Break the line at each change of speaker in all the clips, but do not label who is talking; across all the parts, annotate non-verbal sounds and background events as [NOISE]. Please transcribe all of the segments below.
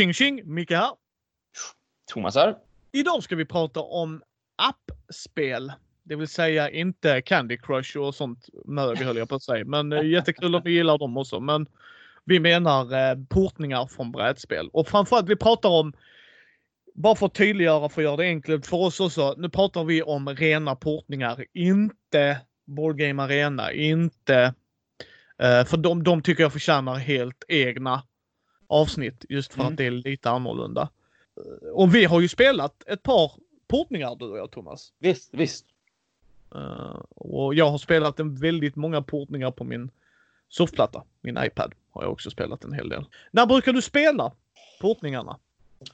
Tjing tjing! Micke här.
Thomas här.
Idag ska vi prata om appspel. Det vill säga inte Candy Crush och sånt mög höll jag på att säga. Men eh, jättekul att vi gillar dem också. Men vi menar eh, portningar från brädspel. Och framförallt vi pratar om, bara för att tydliggöra för att göra det enkelt för oss också. Nu pratar vi om rena portningar, inte Board Game Arena, inte eh, för de, de tycker jag förtjänar helt egna avsnitt just för
Mm.
att det är lite annorlunda. Och vi har ju spelat ett par portningar du och jag Thomas.
Visst, visst.
Eh, och jag har spelat en väldigt många portningar på min surfplatta. Min iPad har jag också spelat en hel del. När brukar du spela portningarna?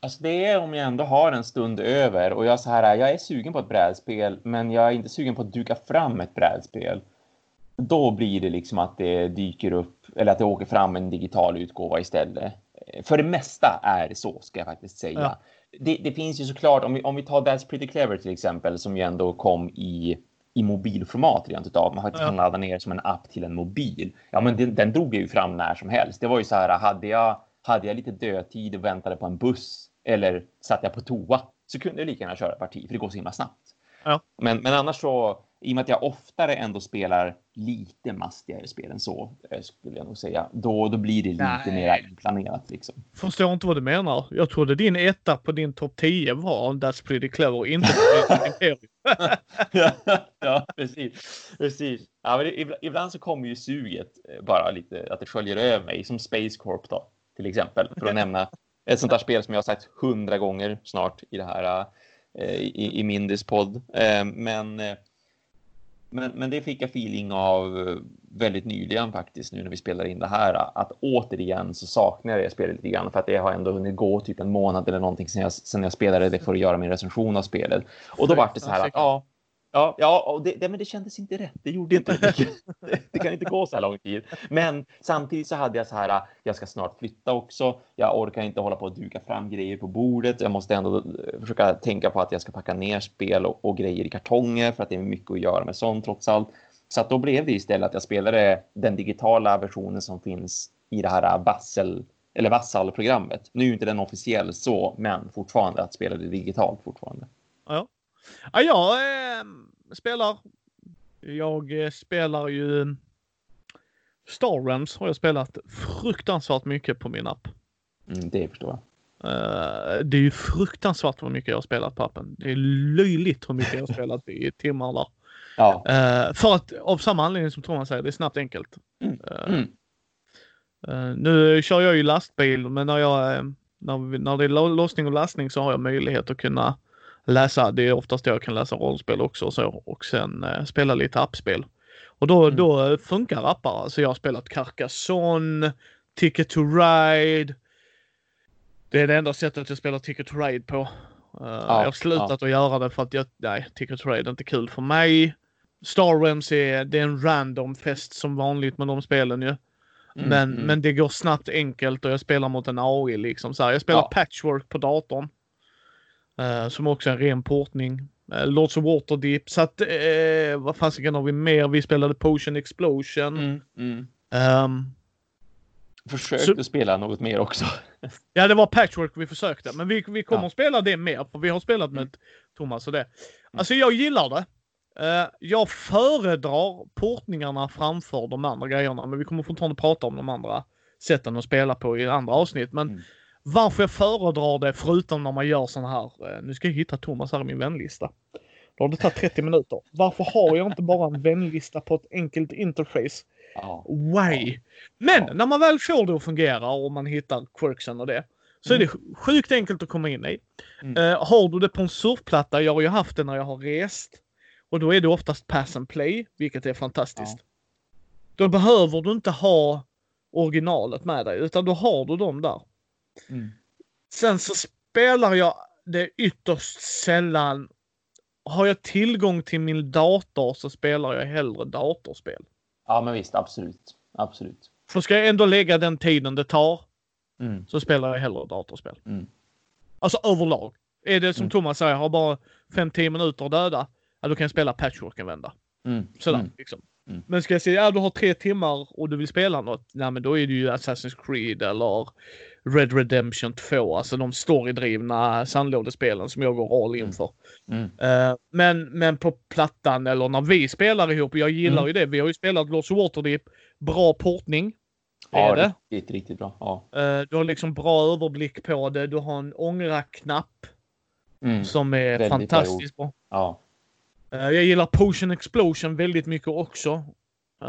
Alltså det är om jag ändå har en stund över och jag så här, jag är sugen på ett brädspel, men jag är inte sugen på att duka fram ett brädspel. Då blir det liksom att det dyker upp eller att det åker fram en digital utgåva istället. För det mesta är det så, ska jag faktiskt säga.
Ja.
Det, det finns ju såklart, om vi, om vi tar That's Pretty Clever till exempel, som ju ändå kom i, i mobilformat rent utav. Man faktiskt
Ja.
kan ladda ner som en app till en mobil. Ja, men den, den drog jag ju fram när som helst. Det var ju så här, hade jag, hade jag lite dödtid och väntade på en buss eller satt jag på toa så kunde jag lika gärna köra parti, för det går så himla snabbt.
Ja.
Men, men annars så, i och med att jag oftare ändå spelar lite mastigare spel än så, eh, skulle jag nog säga, då, då blir det lite
Nej.
mer inplanerat liksom.
Förstår inte vad du menar. Jag trodde din etta på din topp 10 var That's Pretty Clever, inte [LAUGHS]
ja, precis. precis. Ja, men det, ibland, så kommer ju suget eh, bara lite, att det sköljer över mig, som Space Corp då, till exempel, för att [LAUGHS] nämna ett sånt där spel som jag har sagt hundra gånger snart i det här, eh, i, i Mindys podd. Men, men, men det fick jag feeling av eh, väldigt nyligen faktiskt, nu när vi spelar in det här, att återigen så saknar jag det spelet lite grann, för att det har ändå hunnit gå typ en månad eller någonting sedan jag, sedan jag spelade det för att göra min recension av spelet. Och då var det så här att, ja, Ja, ja och det, det, men det kändes inte rätt. Det gjorde inte det. [LAUGHS] Det, kan inte gå så här lång tid. Men samtidigt så hade jag så här, jag ska snart flytta också. Jag orkar inte hålla på att duka fram grejer på bordet. Jag måste ändå eh, försöka tänka på att jag ska packa ner spel och, och grejer i kartonger för att det är mycket att göra med sånt trots allt. Så att då blev det istället att jag spelade den digitala versionen som finns i det här eh, Vassel eller Vassal-programmet. Nu är inte den officiell så, men fortfarande att spela det digitalt fortfarande.
Ja, ja jag eh, spelar. Jag eh, spelar ju Star Realms har jag spelat fruktansvärt mycket på min app.
Mm, det förstår jag.
Eh, det är ju fruktansvärt hur mycket jag har spelat på appen. Det är löjligt hur mycket jag har spelat i [LAUGHS] timmar där.
Ja.
Eh, för att av samma anledning som Thomas säger, det är snabbt enkelt.
Mm. Mm.
Eh, nu kör jag ju lastbil, men när, jag, när, när det är lo- lossning och lastning så har jag möjlighet att kunna läsa. Det är oftast jag kan läsa rollspel också och så och sen eh, spela lite appspel. Och då,
Mm.
då eh, funkar appar. Alltså jag har spelat Carcassonne, Ticket to Ride. Det är det enda sättet jag spelar Ticket to Ride på. Eh, jag har slutat att göra det för att jag, nej, Ticket to Ride är inte kul för mig. Star Realms är, det är en random fest som vanligt med de spelen ju.
Mm,
Men,
mm.
men det går snabbt enkelt och jag spelar mot en AI liksom. Så här, jag spelar
Ja.
patchwork på datorn. Eh, som också är en ren portning. Uh, Lords of Waterdeep. Så att, uh, vad fasiken har vi mer? Vi spelade Potion Explosion.
Mm, mm.
Ehm,
Försökte spela något mer också. [LAUGHS]
ja, det var patchwork vi försökte. Men vi, vi kommer
Ja.
att spela det mer. För vi har spelat med
Mm.
Thomas och det. Alltså jag gillar det. Eh, jag föredrar portningarna framför de andra grejerna. Men vi kommer fortfarande prata om de andra sätten att spela på i andra avsnitt. Men
Mm.
Varför jag föredrar det, förutom när man gör såna här, eh, nu ska jag hitta Thomas här i min vänlista. Då har det tagit 30 minuter. Varför har jag inte bara en vänlista på ett enkelt interface?
Ja.
Why? Men
Ja.
när man väl får det att fungera och man hittar quirksen och det. Så är det sjukt enkelt att komma in i.
Mm.
Eh, har du det på en surfplatta, jag har ju haft det när jag har rest. Och då är det oftast pass and play, vilket är fantastiskt. Då behöver du inte ha originalet med dig, utan då har du dem där.
Mm.
Sen så spelar jag det ytterst sällan. Har jag tillgång till min dator så spelar jag hellre datorspel.
ja, men visst, absolut. Absolut.
För ska jag ändå lägga den tiden det tar
Mm.
så spelar jag hellre datorspel.
Mm.
Alltså överlag. Är det som
Mm.
Thomas säger, har bara 5-10 minuter döda, ja, då kan jag spela patchwork en vända.
Mm.
Sådär
Mm.
liksom.
Mm.
Men ska jag säga, ja du har tre timmar och du vill spela något, nej men då är det ju Assassin's Creed eller Red Redemption 2, alltså de storydrivna sandlådespelen som jag går all in
Mm.
för.
Mm.
Eh, men, men på plattan eller när vi spelar ihop, jag gillar
Mm.
ju det. Vi har ju spelat Lost Waterdeep. Bra portning.
Ja,
är det.
riktigt, riktigt bra. Ja.
Eh, du har liksom bra överblick på det. Du har en ångra-knapp
Mm.
som är
Väldigt bra
fantastiskt bra.
ja.
Eh, jag gillar Potion Explosion väldigt mycket också. Eh,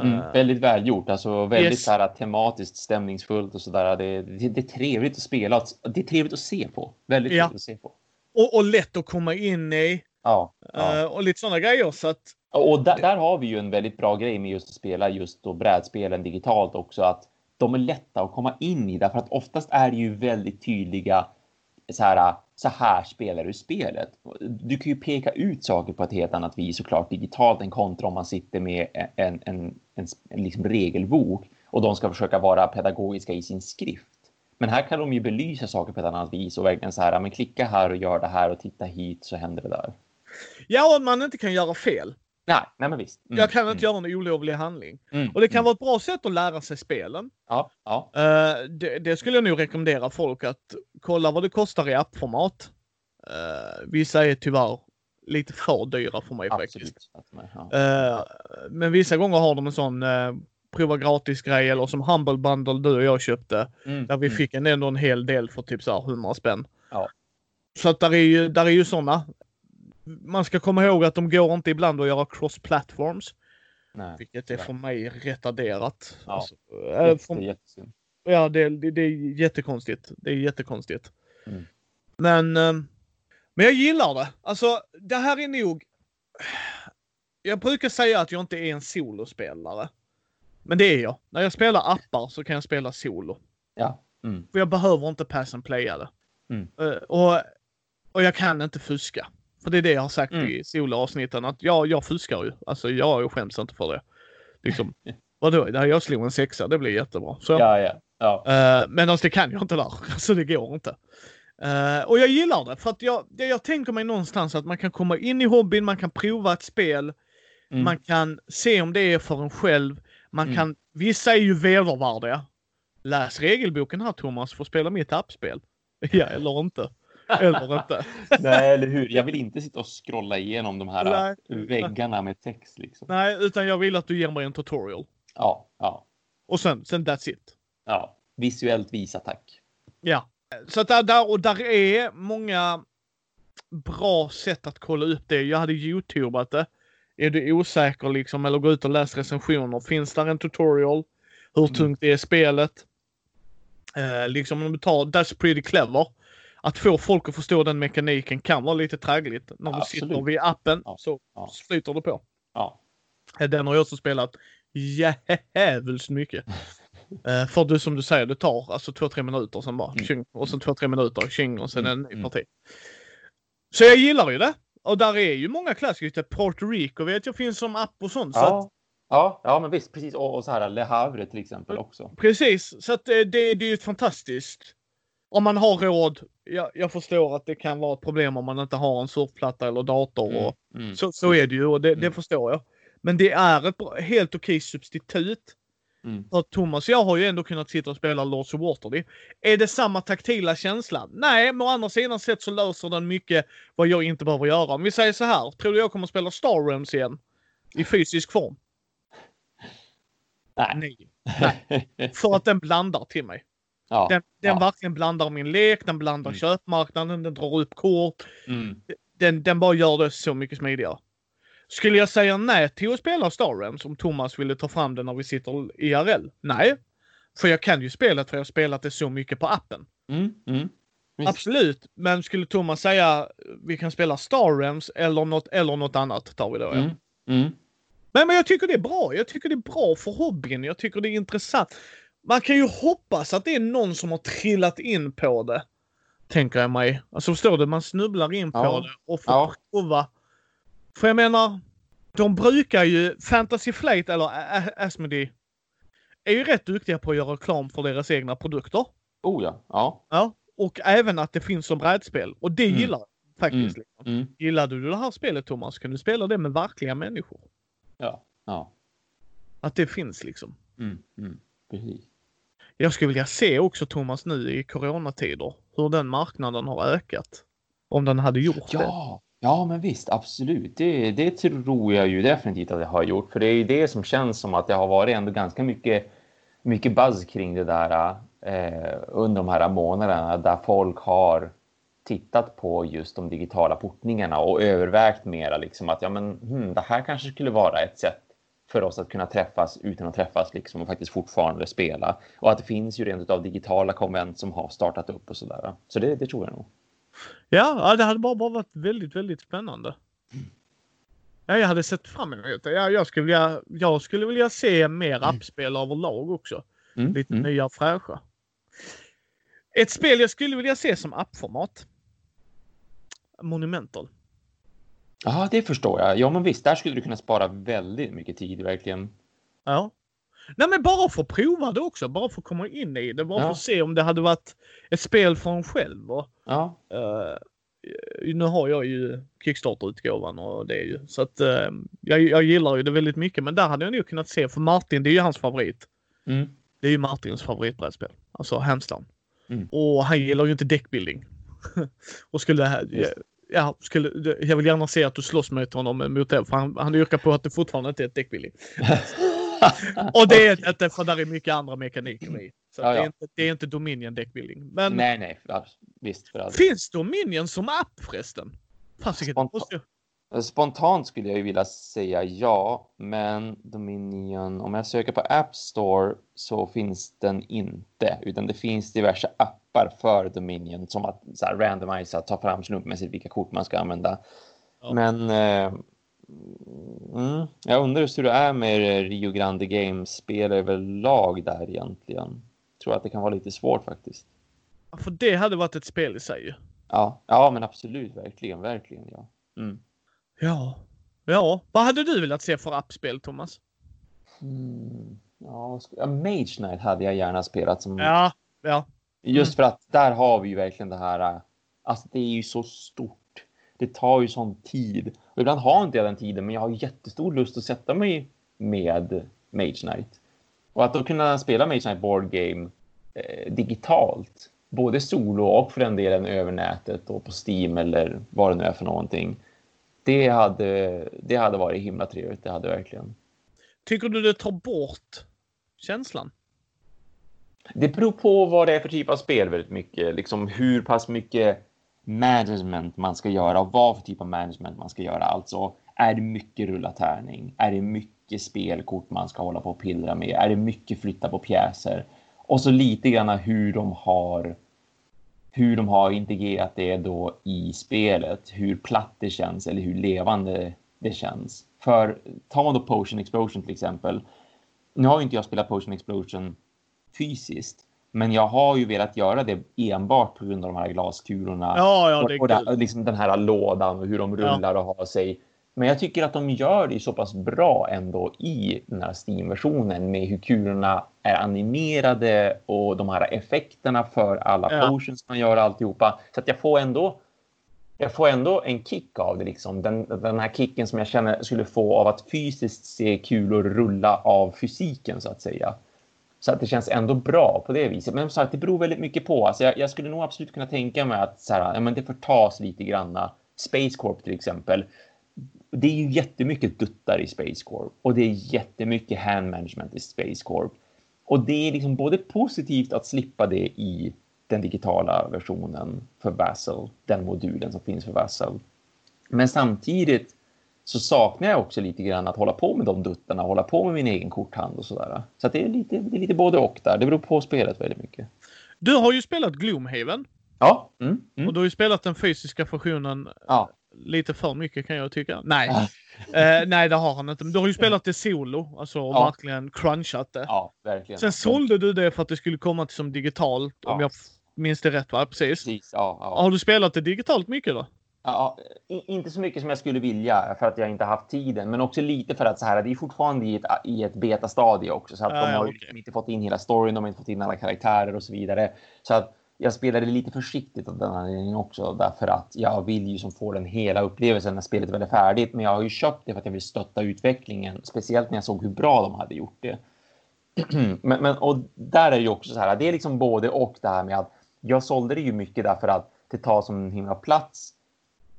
Mm. Väldigt välgjort, alltså väldigt
Yes.
så här tematiskt stämningsfullt och sådär. Det, det, det är trevligt att spela. Det är trevligt att se på. Väldigt
Ja.
trevligt att se på.
och, och lätt att komma in i.
Ja. ja.
eh, och lite sådana grejer. Så att,
Och där, där har vi ju en väldigt bra grej med just att spela just då brädspelen digitalt också. Att de är lätta att komma in i därför att oftast är det ju väldigt tydliga så här, så här spelar du spelet. Du kan ju peka ut saker på ett helt annat vis såklart digitalt än kontra om man sitter med en, en, en, en, liksom regelbok och de ska försöka vara pedagogiska i sin skrift. Men här kan de ju belysa saker på ett annat vis och verkligen så här, men klicka här och gör det här och titta hit så händer det där.
ja, och man inte kan göra fel.
Nej, nej men visst. Mm,
Jag kan inte
mm,
göra en olovlig handling.
mm,
Och det kan
mm.
vara ett bra sätt att lära sig spelen.
Ja, ja.
Eh, det, det skulle jag nog rekommendera folk att kolla vad det kostar i appformat. Uh, vissa är tyvärr lite för dyra för mig faktiskt.
Absolut. Ja.
Eh, men vissa gånger har de en sån uh, prova gratis grej eller som Humble Bundle du och jag köpte.
Mm,
Där vi
mm.
fick en, ändå en hel del för typ så här 100 spänn.
Ja.
Så att där är ju, där är ju såna. Man ska komma ihåg att de går inte ibland att göra cross platforms.
Nej.
Vilket är
tyvärr.
för mig retarderat.
Ja.
Alltså, eh,
Jätte,
för-. Ja, det, det, det är jättekonstigt. Det är jättekonstigt.
Mm.
Men, eh, men jag gillar det. Alltså, det här är nog... Jag brukar säga att jag inte är en solospelare. Men det är jag. När jag spelar appar så kan jag spela solo.
Ja. Mm.
För jag behöver inte pass and playa det.
Mm.
Eh, och, och jag kan inte fuska. För det är det jag har sagt
Mm.
i soloavsnitten. Att ja, jag fuskar ju. Alltså jag, jag skäms inte för det. Liksom, [LAUGHS] vadå? Jag slog en sexa. Det blir jättebra. Så,
Ja, ja. ja.
Uh, men alltså det kan jag inte där. [LAUGHS] Alltså det går inte. Eh, och jag gillar det för att jag, jag tänker mig någonstans att man kan komma in i hobbyn, man kan prova ett spel,
Mm.
man kan se om det är för en själv. Man
Mm.
kan, vissa är ju vedervärdiga. Läs regelboken här Thomas för att spela mitt appspel. [LAUGHS] Ja, eller inte. Eller inte.
Nej, eller hur? Jag vill inte sitta och scrolla igenom de här
Nej.
väggarna med text liksom.
Nej, utan jag vill att du ger mig en tutorial.
Ja, ja,
Och sen, sen that's it.
ja. Visuellt visa tack.
Ja. Så där, där, och där är många bra sätt att kolla upp det. Jag hade youtubat det. Är du osäker liksom eller gå ut och läs recensioner. Finns där en tutorial? Hur
Mm.
tungt är spelet? Eh, liksom om du tar That's pretty clever. Att få folk att förstå den mekaniken kan vara lite traggligt. När du
Absolut.
sitter vid appen
Ja,
så
ja.
flyter det på.
Ja.
Eh, Den har jag också spelat jävligt mycket. [LAUGHS] Eh, för du som du säger, det tar alltså två, tre minuter sen bara
Mm.
tjing, och sen två, tre minuter tjing och sen
Mm,
en ny
mm.
parti. Så jag gillar ju det. Och där är ju många klassiker. Puerto Rico vet jag finns som app och sånt. Så att,
Ja. ja, ja, men visst, precis. Och, och så här Le Havre till exempel också.
precis, så att eh, det, det är ju fantastiskt. Om man har råd. Jag, jag förstår att det kan vara ett problem om man inte har en surfplatta eller dator. Och,
Mm, mm.
så, så är det ju och det, det
Mm.
förstår jag. Men det är ett bra, helt okej substitut.
Mm.
För Thomas och jag har ju ändå kunnat sitta och spela Lords of Waterdeep. Är det samma taktila känsla? Nej, men å andra sidan sett så löser den mycket vad jag inte behöver göra. Om vi säger så här, tror du jag kommer spela Star Realms igen? I fysisk form?
Nej.
Nej. För att den blandar till mig.
Ja.
Den, den
Ja.
verkligen blandar min lek, den blandar
Mm.
köpmarknaden, den drar upp kort.
Mm.
Den, den bara gör det så mycket smidigare. Skulle jag säga nej till att spela Star Realms om Thomas ville ta fram den när vi sitter IRL? Nej. För jag kan ju spelet för jag har spelat det så mycket på appen.
Mm. Mm.
Absolut, men skulle Thomas säga vi kan spela Star Realms eller något, eller något annat tar vi då. Ja.
Mm. Mm.
Men, men jag tycker det är bra. Jag tycker det är bra för hobbyn. Jag tycker det är intressant. Man kan ju hoppas att det är någon som har trillat in på det. Tänker jag mig. Alltså förstår du? Man snubblar in på
Ja.
det och får
Ja.
prova. För jag menar, de brukar ju, Fantasy Flight eller Asmodee är ju rätt duktiga på att göra reklam för deras egna produkter.
Oh ja. Ja.
Ja. Och även att det finns som brädspel. Och det
Mm.
gillar jag faktiskt. Liksom.
Mm.
Gillade du det här spelet Thomas? Kan du spela det med verkliga människor?
Ja. Ja.
Att det finns liksom.
Mm. Mm. Precis
jag skulle vilja se också Thomas nu i coronatider hur den marknaden har ökat. Om den hade gjort
ja.
det.
Ja, men visst, absolut. Det, det tror jag ju definitivt att jag har gjort. För det är ju det som känns som att det har varit ändå ganska mycket, mycket buzz kring det där eh, under de här månaderna där folk har tittat på just de digitala portningarna och övervägt mera liksom att ja, men hmm, det här kanske skulle vara ett sätt för oss att kunna träffas utan att träffas liksom och faktiskt fortfarande spela. Och att det finns ju rent av digitala konvent som har startat upp och sådär. Så det, det tror jag nog.
Ja, det hade bara, bara varit väldigt, väldigt spännande. Ja, jag hade sett fram emot det. Ja, jag, skulle vilja, jag skulle vilja se mer appspel överlag också.
Mm,
Lite
mm.
nya fräscha. Ett spel jag skulle vilja se som appformat. Monumental.
Ja, det förstår jag. Ja, men visst, där skulle du kunna spara väldigt mycket tid verkligen.
Ja. Nej men bara för att prova det också. Bara för att komma in i det. Bara för
Ja.
att se om det hade varit ett spel för en själv. Och,
Ja,
eh, nu har jag ju Kickstarter-utgåvan och det är ju så att eh, jag, jag gillar ju det väldigt mycket. Men där hade jag nog kunnat se för Martin, det är ju hans favorit.
mm.
Det är ju Martins favoritbrädspel. Alltså hands down.
Mm.
Och han gillar ju inte deckbuilding. [LAUGHS] och skulle,
Just.
Ja, skulle, jag vill gärna se att du slåss mot honom mot det. För han, han yrkar på att det fortfarande inte är ett deckbuilding. [LAUGHS] Och det är inte för där är mycket andra mekaniker i. Så
Ja,
det, är
ja.
inte, det är inte Dominion deckbuilding. Men
nej, nej, ja, visst för allt.
finns Dominion som app förresten?
Spontan-
måste jag...
Spontant skulle jag ju vilja säga ja, men Dominion, om jag söker på App Store så finns den inte, utan det finns diverse appar för Dominion som att så här, randomisa, ta fram slumpmässigt vilka kort man ska använda.
Ja.
Men eh, mm, jag undrar hur det är med Rio Grande Games-spel överlag där egentligen. Tror att det kan vara lite svårt faktiskt.
För det hade varit ett spel i sig ju.
Ja, ja men absolut, verkligen, verkligen ja. Mm.
Ja. Ja, vad hade du velat se för appspel Thomas?
Mm. Ja, ja, Mage Knight hade jag gärna spelat som
Ja, ja.
Just för att där har vi ju verkligen det här. äh, Alltså, det är ju så stort. Det tar ju sån tid och ibland har inte jag den tiden, men jag har jättestor lust att sätta mig med Mage Knight och att då kunna spela Mage Knight Board Game eh, digitalt, både solo och för den delen över nätet och på Steam eller vad det nu är för någonting. Det hade, det hade varit himla trevligt. Det hade verkligen.
Tycker du det tar bort känslan?
Det beror på vad det är för typ av spel väldigt mycket. Liksom hur pass mycket management man ska göra och vad för typ av management man ska göra. Alltså, är det mycket rulla tärning? Är det mycket spelkort man ska hålla på och pillra med? Är det mycket flytta på pjäser? Och så lite grann hur de har hur de har integrerat det då i spelet, hur platt det känns eller hur levande det känns. För tar man då Potion Explosion till exempel. Nu har ju inte jag spelat Potion Explosion fysiskt, men jag har ju velat göra det enbart på grund av de här glaskulorna
Ja, ja,
och, och det, liksom den här lådan och hur de
Ja.
rullar och har sig. Men jag tycker att de gör det så pass bra ändå i den här Steam-versionen med hur kulorna är animerade och de här effekterna för alla
Ja.
potions man gör alltihopa. Så att jag får ändå jag får ändå en kick av det. Liksom. Den, den här kicken som jag känner skulle få av att fysiskt se kulor rulla av fysiken så att säga. Så att det känns ändå bra på det viset. Men som sagt, det beror väldigt mycket på. Alltså jag, jag skulle nog absolut kunna tänka mig att så här, ja, men det förtas lite granna. Space Corp till exempel. Det är ju jättemycket duttar i Space Corp och det är jättemycket hand management i Space Corp. Och det är liksom både positivt att slippa det i den digitala versionen för Vassal, den modulen som finns för Vassal. Men samtidigt så saknar jag också lite grann att hålla på med de duttarna, hålla på med min egen korthand och sådär. Så det, är lite, det är lite både och där. Det beror på spelet väldigt mycket.
Du har ju spelat Gloomhaven
Ja. Mm, mm.
och du har ju spelat den fysiska versionen
ja.
lite för mycket kan jag tycka. Nej, [LAUGHS] eh, nej det har han inte. Men du har ju spelat det solo, alltså och
Ja.
verkligen crunchat det.
ja, verkligen.
Sen sålde du det för att det skulle komma till som digitalt, om
Ja.
jag f- minns det rätt va? Precis.
Precis, ja, ja.
Har du spelat det digitalt mycket då?
Ja, inte så mycket som jag skulle vilja för att jag inte haft tiden, men också lite för att så här, det är fortfarande i ett, i ett betastadie också, så att
Ja,
de har
okej.
liksom inte fått in hela storyn, de har inte fått in alla karaktärer och så vidare. Så att jag spelade lite försiktigt av den anledningen också, därför att jag vill ju som få den hela upplevelsen när spelet väl är färdigt. Men jag har ju köpt det för att jag vill stötta utvecklingen, speciellt när jag såg hur bra de hade gjort det. [CLEARS THROAT] men, men och där är ju också så här. Det är liksom både och det här med att jag sålde det ju mycket därför att det tar som en himla plats.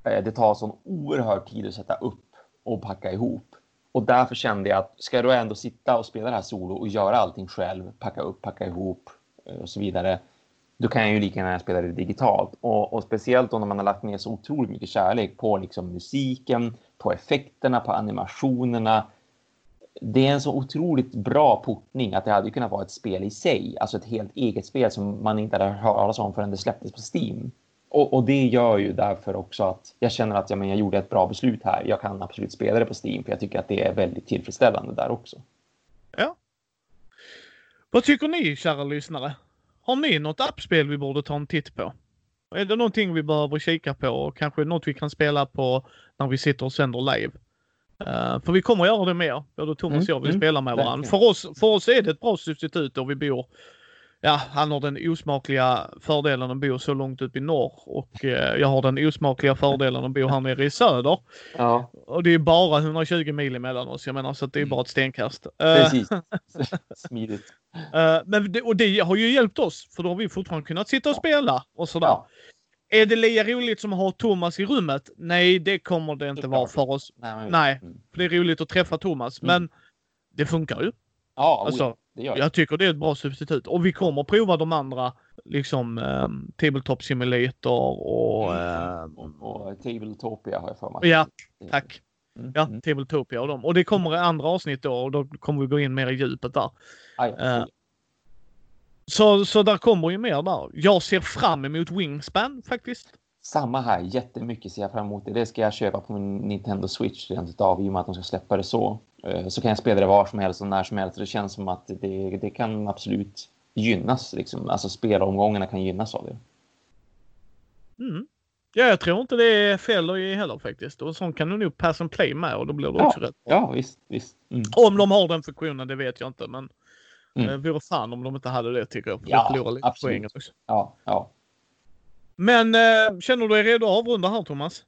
Eh, det tar sån oerhörd tid att sätta upp och packa ihop. Och därför kände jag att ska jag då ändå sitta och spela det här solo och göra allting själv, packa upp, packa ihop eh, och så vidare. Då kan jag ju lika gärna spela det digitalt och, och speciellt då när man har lagt ner så otroligt mycket kärlek på liksom musiken, på effekterna, på animationerna. Det är en så otroligt bra portning att det hade kunnat vara ett spel i sig, alltså ett helt eget spel som man inte hade hört talas om förrän det släpptes på Steam. Och, och, det gör ju därför också att jag känner att ja, men jag gjorde ett bra beslut här. Jag kan absolut spela det på Steam för jag tycker att det är väldigt tillfredsställande där också.
Ja. Vad tycker ni kära lyssnare? Har ni något appspel vi borde ta en titt på? Är det någonting vi behöver kika på och kanske något vi kan spela på när vi sitter och sänder live? Uh, för vi kommer att göra det mer. Både Thomas och jag vill mm, spela med varandra. För oss, för oss är det ett bra substitut och vi bor ja, han har den osmakliga fördelen att bo så långt upp i norr och eh, jag har den osmakliga fördelen att bo här nere i söder.
Ja.
Och det är bara 120 mil emellan oss. Jag menar så att det är bara ett stenkast. Eh,
Precis. [LAUGHS] Smidigt.
Uh, men det, och det har ju hjälpt oss för då har vi fortfarande kunnat sitta och spela och sådär. Ja. Är det lika roligt som att ha Thomas i rummet? Nej, det kommer det inte vara för oss. Nej. Nej, mm. för det är roligt att träffa Thomas, mm. men det funkar ju.
Ja, alltså, det gör
jag. jag tycker det är ett bra substitut och vi kommer prova de andra liksom eh, Tabletop Simulator och, eh,
och, och Tabletopia har jag för mig.
Ja, tack. Mm. Ja, mm. Tabletopia och dem. Och det kommer i andra avsnitt då och då kommer vi gå in mer i djupet där.
Aj, eh,
så, så där kommer ju mer där. Jag ser fram emot Wingspan faktiskt.
Samma här, jättemycket ser jag fram emot det. Det ska jag köpa på min Nintendo Switch rent utav i och med att de ska släppa det så. Eh, så kan jag spela det var som helst och när som helst. Det känns som att det, det kan absolut gynnas. Liksom. Alltså spelomgångarna kan gynnas av det.
Mm. Ja, jag tror inte det är i heller faktiskt. Och sånt kan du nog pass and play med och då blir det
ja,
också rätt
bra. Ja, visst. visst.
Mm. Om de har den funktionen, det vet jag inte. Men mm. det vore fan om de inte hade det tycker jag. För
ja, förlorar lite absolut. poäng också. Ja, ja.
Men eh, känner du dig redo att avrunda här Thomas?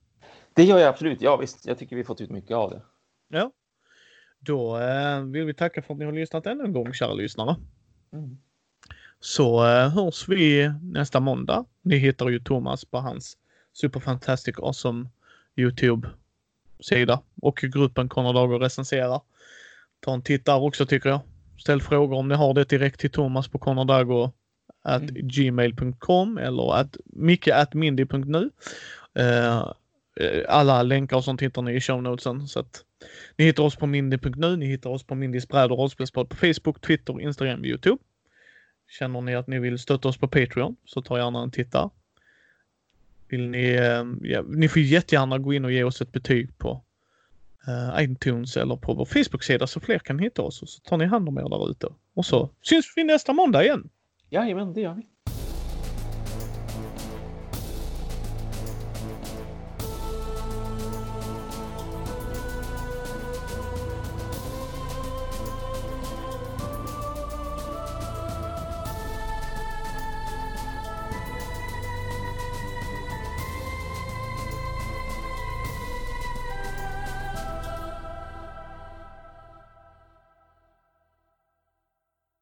Det gör jag absolut. Ja visst, jag tycker vi fått ut mycket av det.
Ja. Då eh, vill vi tacka för att ni har lyssnat ännu en gång kära lyssnare. Mm. Så eh, hörs vi nästa måndag. Ni hittar ju Thomas på hans Superfantastic Awesome Youtube-sida och gruppen Conor Dager recenserar. Ta en titt där också tycker jag. Ställ frågor om ni har det direkt till Thomas på Conor at mm. gmail.com eller at micke.mindy.nu. Uh, Eh, alla länkar och sånt hittar ni i show notesen. Så att ni hittar oss på mindy.nu, ni hittar oss på Mindys bräd och rollspelspodd på Facebook, Twitter, Instagram, Youtube. Känner ni att ni vill stötta oss på Patreon så ta gärna en titt där. Vill ni, eh, ja, ni får jättegärna gå in och ge oss ett betyg på uh, iTunes eller på vår Facebook-sida så fler kan hitta oss och så tar ni hand om er där ute. Och så syns vi nästa måndag igen.
Jajamän, det gör vi.